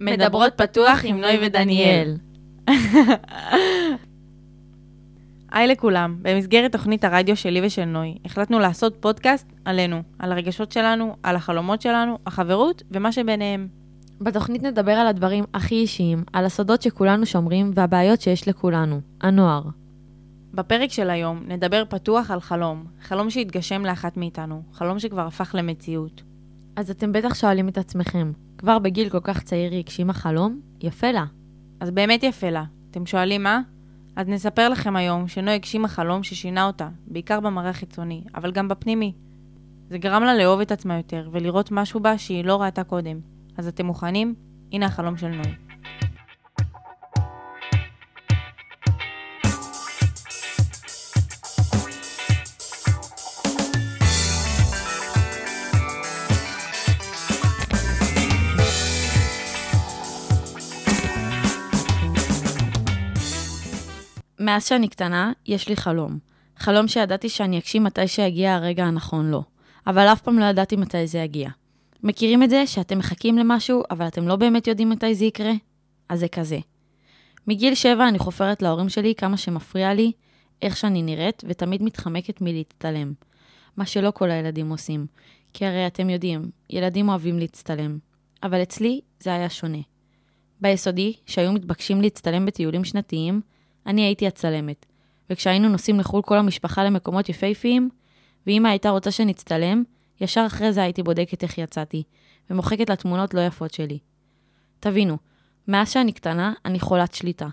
מדברות פתוח עם נוי ודניאל. היי לכולם, במסגרת תוכנית הרדיו שלי ושל נוי, החלטנו לעשות פודקאסט עלינו, על הרגשות שלנו, על החלומות שלנו, החברות ומה שביניהם. בתוכנית נדבר על הדברים הכי אישיים, על הסודות שכולנו שומרים והבעיות שיש לכולנו, הנוער. בפרק של היום נדבר פתוח על חלום, חלום שהתגשם לאחת מאיתנו, חלום שכבר הפך למציאות. אז אתם בטח שואלים את עצמכם, כבר בגיל כל כך צעיר היא הגשימה חלום? יפה לה. אז באמת יפה לה. אתם שואלים מה? אז נספר לכם היום שנוי הגשימה חלום ששינה אותה, בעיקר במראה החיצוני, אבל גם בפנימי. זה גרם לה לאהוב את עצמה יותר ולראות משהו בה שהיא לא ראתה קודם. אז אתם מוכנים? הנה החלום של נוי. מאז שאני קטנה, יש לי חלום. חלום שידעתי שאני אגשים מתי שיגיע הרגע הנכון לו, אבל אף פעם לא ידעתי מתי זה יגיע. מכירים את זה שאתם מחכים למשהו, אבל אתם לא באמת יודעים מתי זה יקרה? אז זה כזה. מגיל שבע אני חופרת להורים שלי כמה שמפריע לי איך שאני נראית, ותמיד מתחמקת מלהצטלם. מה שלא כל הילדים עושים. כי הרי אתם יודעים, ילדים אוהבים להצטלם. אבל אצלי זה היה שונה. ביסודי, שהיו מתבקשים להצטלם בטיולים שנתיים, אני הייתי הצלמת. וכשהיינו נוסעים לחו"ל כל המשפחה למקומות יפהפיים, ואמא הייתה רוצה שנצטלם, ישר אחרי זה הייתי בודקת איך יצאתי, ומוחקת לתמונות לא יפות שלי. תבינו, מאז שאני קטנה, אני חולת שליטה.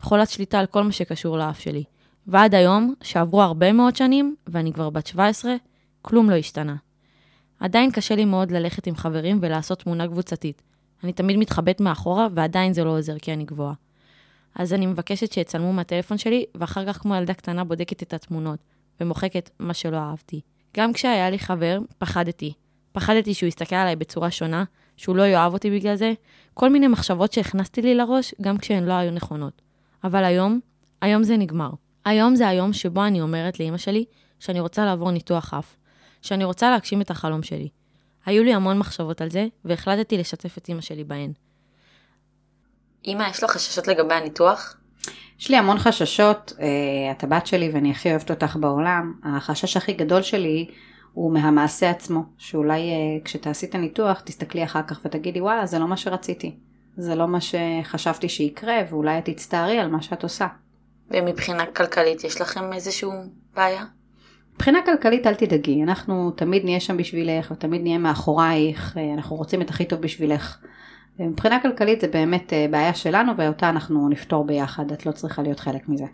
חולת שליטה על כל מה שקשור לאף שלי. ועד היום, שעברו הרבה מאוד שנים, ואני כבר בת 17, כלום לא השתנה. עדיין קשה לי מאוד ללכת עם חברים ולעשות תמונה קבוצתית. אני תמיד מתחבאת מאחורה, ועדיין זה לא עוזר כי אני גבוהה. אז אני מבקשת שיצלמו מהטלפון שלי, ואחר כך כמו ילדה קטנה בודקת את התמונות, ומוחקת מה שלא אהבתי. גם כשהיה לי חבר, פחדתי. פחדתי שהוא יסתכל עליי בצורה שונה, שהוא לא יאהב אותי בגלל זה, כל מיני מחשבות שהכנסתי לי לראש, גם כשהן לא היו נכונות. אבל היום, היום זה נגמר. היום זה היום שבו אני אומרת לאמא שלי שאני רוצה לעבור ניתוח אף, שאני רוצה להגשים את החלום שלי. היו לי המון מחשבות על זה, והחלטתי לשתף את אמא שלי בהן. אמא, יש לך חששות לגבי הניתוח? יש לי המון חששות, אה, את הבת שלי ואני הכי אוהבת אותך בעולם. החשש הכי גדול שלי הוא מהמעשה עצמו, שאולי אה, כשתעשי את הניתוח תסתכלי אחר כך ותגידי וואלה זה לא מה שרציתי. זה לא מה שחשבתי שיקרה ואולי את תצטערי על מה שאת עושה. ומבחינה כלכלית יש לכם איזשהו בעיה? מבחינה כלכלית אל תדאגי, אנחנו תמיד נהיה שם בשבילך ותמיד נהיה מאחורייך, אה, אנחנו רוצים את הכי טוב בשבילך. מבחינה כלכלית זה באמת אה, בעיה שלנו ואותה אנחנו נפתור ביחד, את לא צריכה להיות חלק מזה.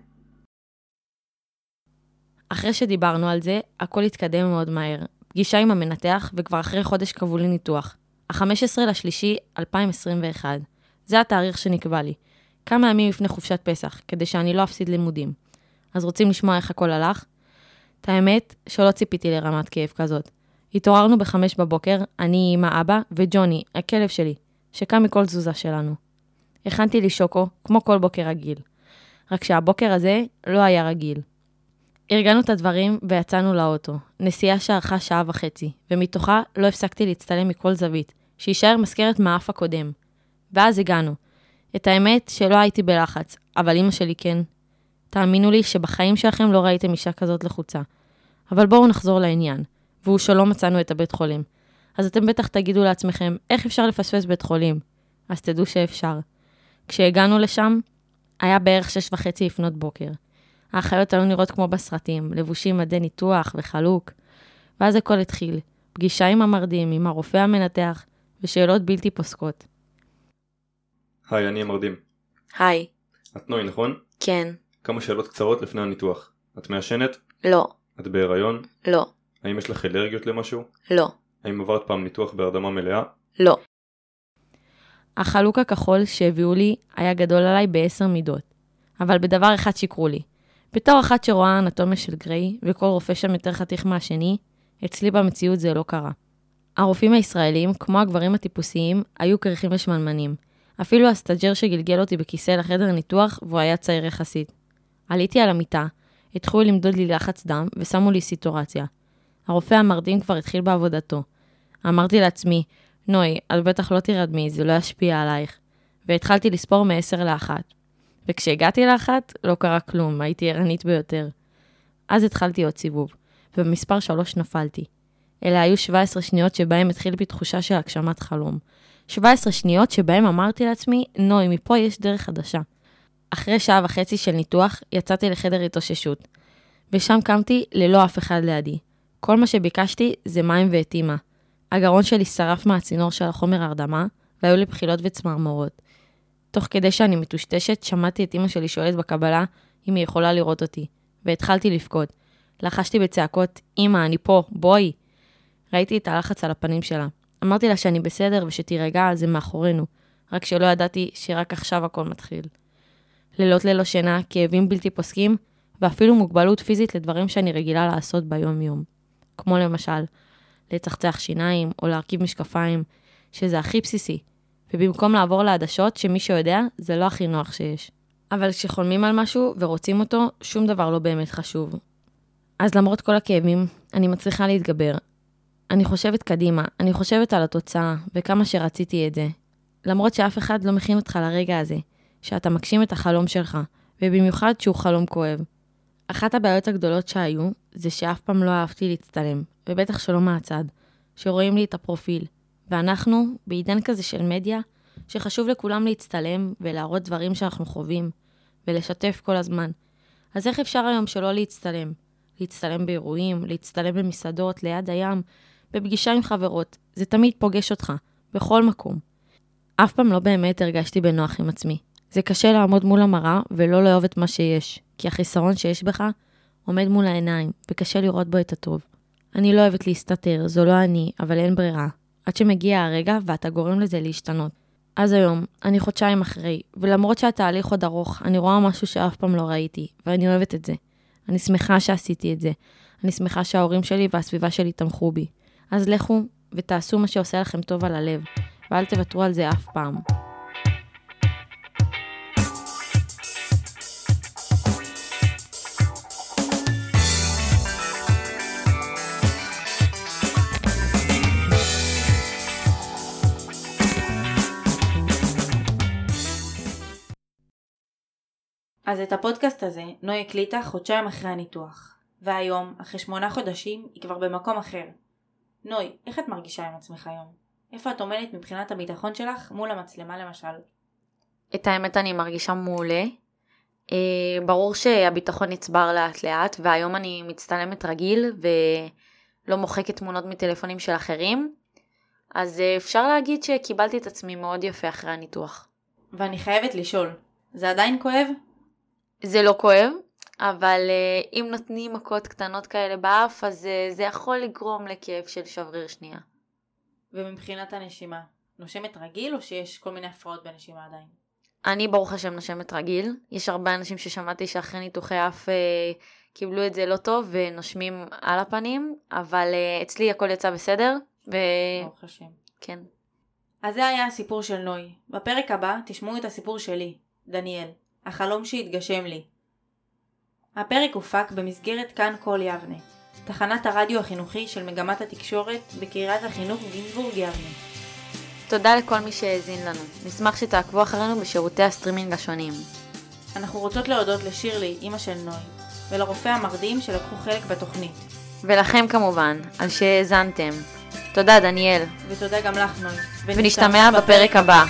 אחרי שדיברנו על זה, הכל התקדם מאוד מהר. פגישה עם המנתח, וכבר אחרי חודש קבעו לי ניתוח. ה-15 לשלישי 2021. זה התאריך שנקבע לי. כמה ימים לפני חופשת פסח, כדי שאני לא אפסיד לימודים. אז רוצים לשמוע איך הכל הלך? את האמת, שלא ציפיתי לרמת כאב כזאת. התעוררנו בחמש בבוקר, אני, אמא, אבא וג'וני, הכלב שלי, שקם מכל תזוזה שלנו. הכנתי לי שוקו, כמו כל בוקר רגיל. רק שהבוקר הזה לא היה רגיל. ארגנו את הדברים ויצאנו לאוטו. נסיעה שארכה שעה וחצי, ומתוכה לא הפסקתי להצטלם מכל זווית, שיישאר מזכרת מהאף הקודם. ואז הגענו. את האמת שלא הייתי בלחץ, אבל אמא שלי כן. תאמינו לי שבחיים שלכם לא ראיתם אישה כזאת לחוצה. אבל בואו נחזור לעניין, והוא שלא מצאנו את הבית חולים. אז אתם בטח תגידו לעצמכם, איך אפשר לפספס בית חולים? אז תדעו שאפשר. כשהגענו לשם, היה בערך שש וחצי לפנות בוקר. האחיות היו נראות כמו בסרטים, לבושים מדי ניתוח וחלוק. ואז הכל התחיל, פגישה עם המרדים, עם הרופא המנתח, ושאלות בלתי פוסקות. היי, אני המרדים. היי. את נוי, נכון? כן. כמה שאלות קצרות לפני הניתוח. את מעשנת? לא. את בהיריון? לא. האם יש לך אלרגיות למשהו? לא. האם עברת פעם ניתוח בהרדמה מלאה? לא. החלוק הכחול שהביאו לי היה גדול עליי בעשר מידות, אבל בדבר אחד שיקרו לי. בתור אחת שרואה אנטומיה של גריי, וכל רופא שם יותר חתיך מהשני, אצלי במציאות זה לא קרה. הרופאים הישראלים, כמו הגברים הטיפוסיים, היו קרחים ושמנמנים. אפילו הסטאג'ר שגלגל אותי בכיסא לחדר ניתוח, והוא היה צעיר יחסית. עליתי על המיטה, התחילו למדוד לי לחץ דם, ושמו לי סטורציה. הרופא המרדים כבר התחיל בעבודתו. אמרתי לעצמי, נוי, את בטח לא תירדמי, זה לא ישפיע עלייך. והתחלתי לספור מ-10 ל-1. וכשהגעתי לאחת, לא קרה כלום, הייתי ערנית ביותר. אז התחלתי עוד סיבוב, ובמספר 3 נפלתי. אלה היו 17 שניות שבהם התחיל בי תחושה של הגשמת חלום. 17 שניות שבהם אמרתי לעצמי, נוי, מפה יש דרך חדשה. אחרי שעה וחצי של ניתוח, יצאתי לחדר התאוששות, ושם קמתי ללא אף אחד לידי. כל מה שביקשתי זה מים ואטימה. הגרון שלי שרף מהצינור של החומר הרדמה, והיו לי בחילות וצמרמורות. תוך כדי שאני מטושטשת, שמעתי את אמא שלי שואלת בקבלה אם היא יכולה לראות אותי, והתחלתי לבכות. לחשתי בצעקות, אמא, אני פה, בואי. ראיתי את הלחץ על הפנים שלה. אמרתי לה שאני בסדר ושתירגע, זה מאחורינו. רק שלא ידעתי שרק עכשיו הכל מתחיל. לילות ללא שינה, כאבים בלתי פוסקים, ואפילו מוגבלות פיזית לדברים שאני רגילה לעשות ביום-יום. כמו למשל, לצחצח שיניים או להרכיב משקפיים, שזה הכי בסיסי, ובמקום לעבור לעדשות, שמי שיודע, זה לא הכי נוח שיש. אבל כשחולמים על משהו ורוצים אותו, שום דבר לא באמת חשוב. אז למרות כל הכאבים, אני מצליחה להתגבר. אני חושבת קדימה, אני חושבת על התוצאה, וכמה שרציתי את זה. למרות שאף אחד לא מכין אותך לרגע הזה, שאתה מגשים את החלום שלך, ובמיוחד שהוא חלום כואב. אחת הבעיות הגדולות שהיו, זה שאף פעם לא אהבתי להצטלם, ובטח שלא מהצד, שרואים לי את הפרופיל. ואנחנו, בעידן כזה של מדיה, שחשוב לכולם להצטלם ולהראות דברים שאנחנו חווים, ולשתף כל הזמן. אז איך אפשר היום שלא להצטלם? להצטלם באירועים, להצטלם במסעדות, ליד הים, בפגישה עם חברות. זה תמיד פוגש אותך, בכל מקום. אף פעם לא באמת הרגשתי בנוח עם עצמי. זה קשה לעמוד מול המראה ולא לאהוב את מה שיש, כי החיסרון שיש בך עומד מול העיניים, וקשה לראות בו את הטוב. אני לא אוהבת להסתתר, זו לא אני, אבל אין ברירה. עד שמגיע הרגע ואתה גורם לזה להשתנות. אז היום, אני חודשיים אחרי, ולמרות שהתהליך עוד ארוך, אני רואה משהו שאף פעם לא ראיתי, ואני אוהבת את זה. אני שמחה שעשיתי את זה. אני שמחה שההורים שלי והסביבה שלי תמכו בי. אז לכו ותעשו מה שעושה לכם טוב על הלב, ואל תוותרו על זה אף פעם. אז את הפודקאסט הזה נוי הקליטה חודשיים אחרי הניתוח, והיום, אחרי שמונה חודשים, היא כבר במקום אחר. נוי, איך את מרגישה עם עצמך היום? איפה את עומדת מבחינת הביטחון שלך מול המצלמה למשל? את האמת אני מרגישה מעולה. אה, ברור שהביטחון נצבר לאט לאט, והיום אני מצטלמת רגיל ולא מוחקת תמונות מטלפונים של אחרים. אז אה, אפשר להגיד שקיבלתי את עצמי מאוד יפה אחרי הניתוח. ואני חייבת לשאול, זה עדיין כואב? זה לא כואב, אבל uh, אם נותנים מכות קטנות כאלה באף, אז uh, זה יכול לגרום לכאב של שבריר שנייה. ומבחינת הנשימה, נושמת רגיל או שיש כל מיני הפרעות בנשימה עדיין? אני ברוך השם נושמת רגיל. יש הרבה אנשים ששמעתי שאחרי ניתוחי אף uh, קיבלו את זה לא טוב ונושמים על הפנים, אבל uh, אצלי הכל יצא בסדר. ו... ברוך השם. כן. אז זה היה הסיפור של נוי. בפרק הבא תשמעו את הסיפור שלי, דניאל, החלום שהתגשם לי. הפרק הופק במסגרת כאן כל יבנה, תחנת הרדיו החינוכי של מגמת התקשורת בקריית החינוך גינזבורג יבנה. תודה לכל מי שהאזין לנו. נשמח שתעקבו אחרינו בשירותי הסטרימינג השונים. אנחנו רוצות להודות לשירלי, אימא של נוי, ולרופא המרדים שלקחו חלק בתוכנית. ולכם כמובן, על שהאזנתם. תודה דניאל, ותודה גם לך נוי. ונשתמע בפרק הבא.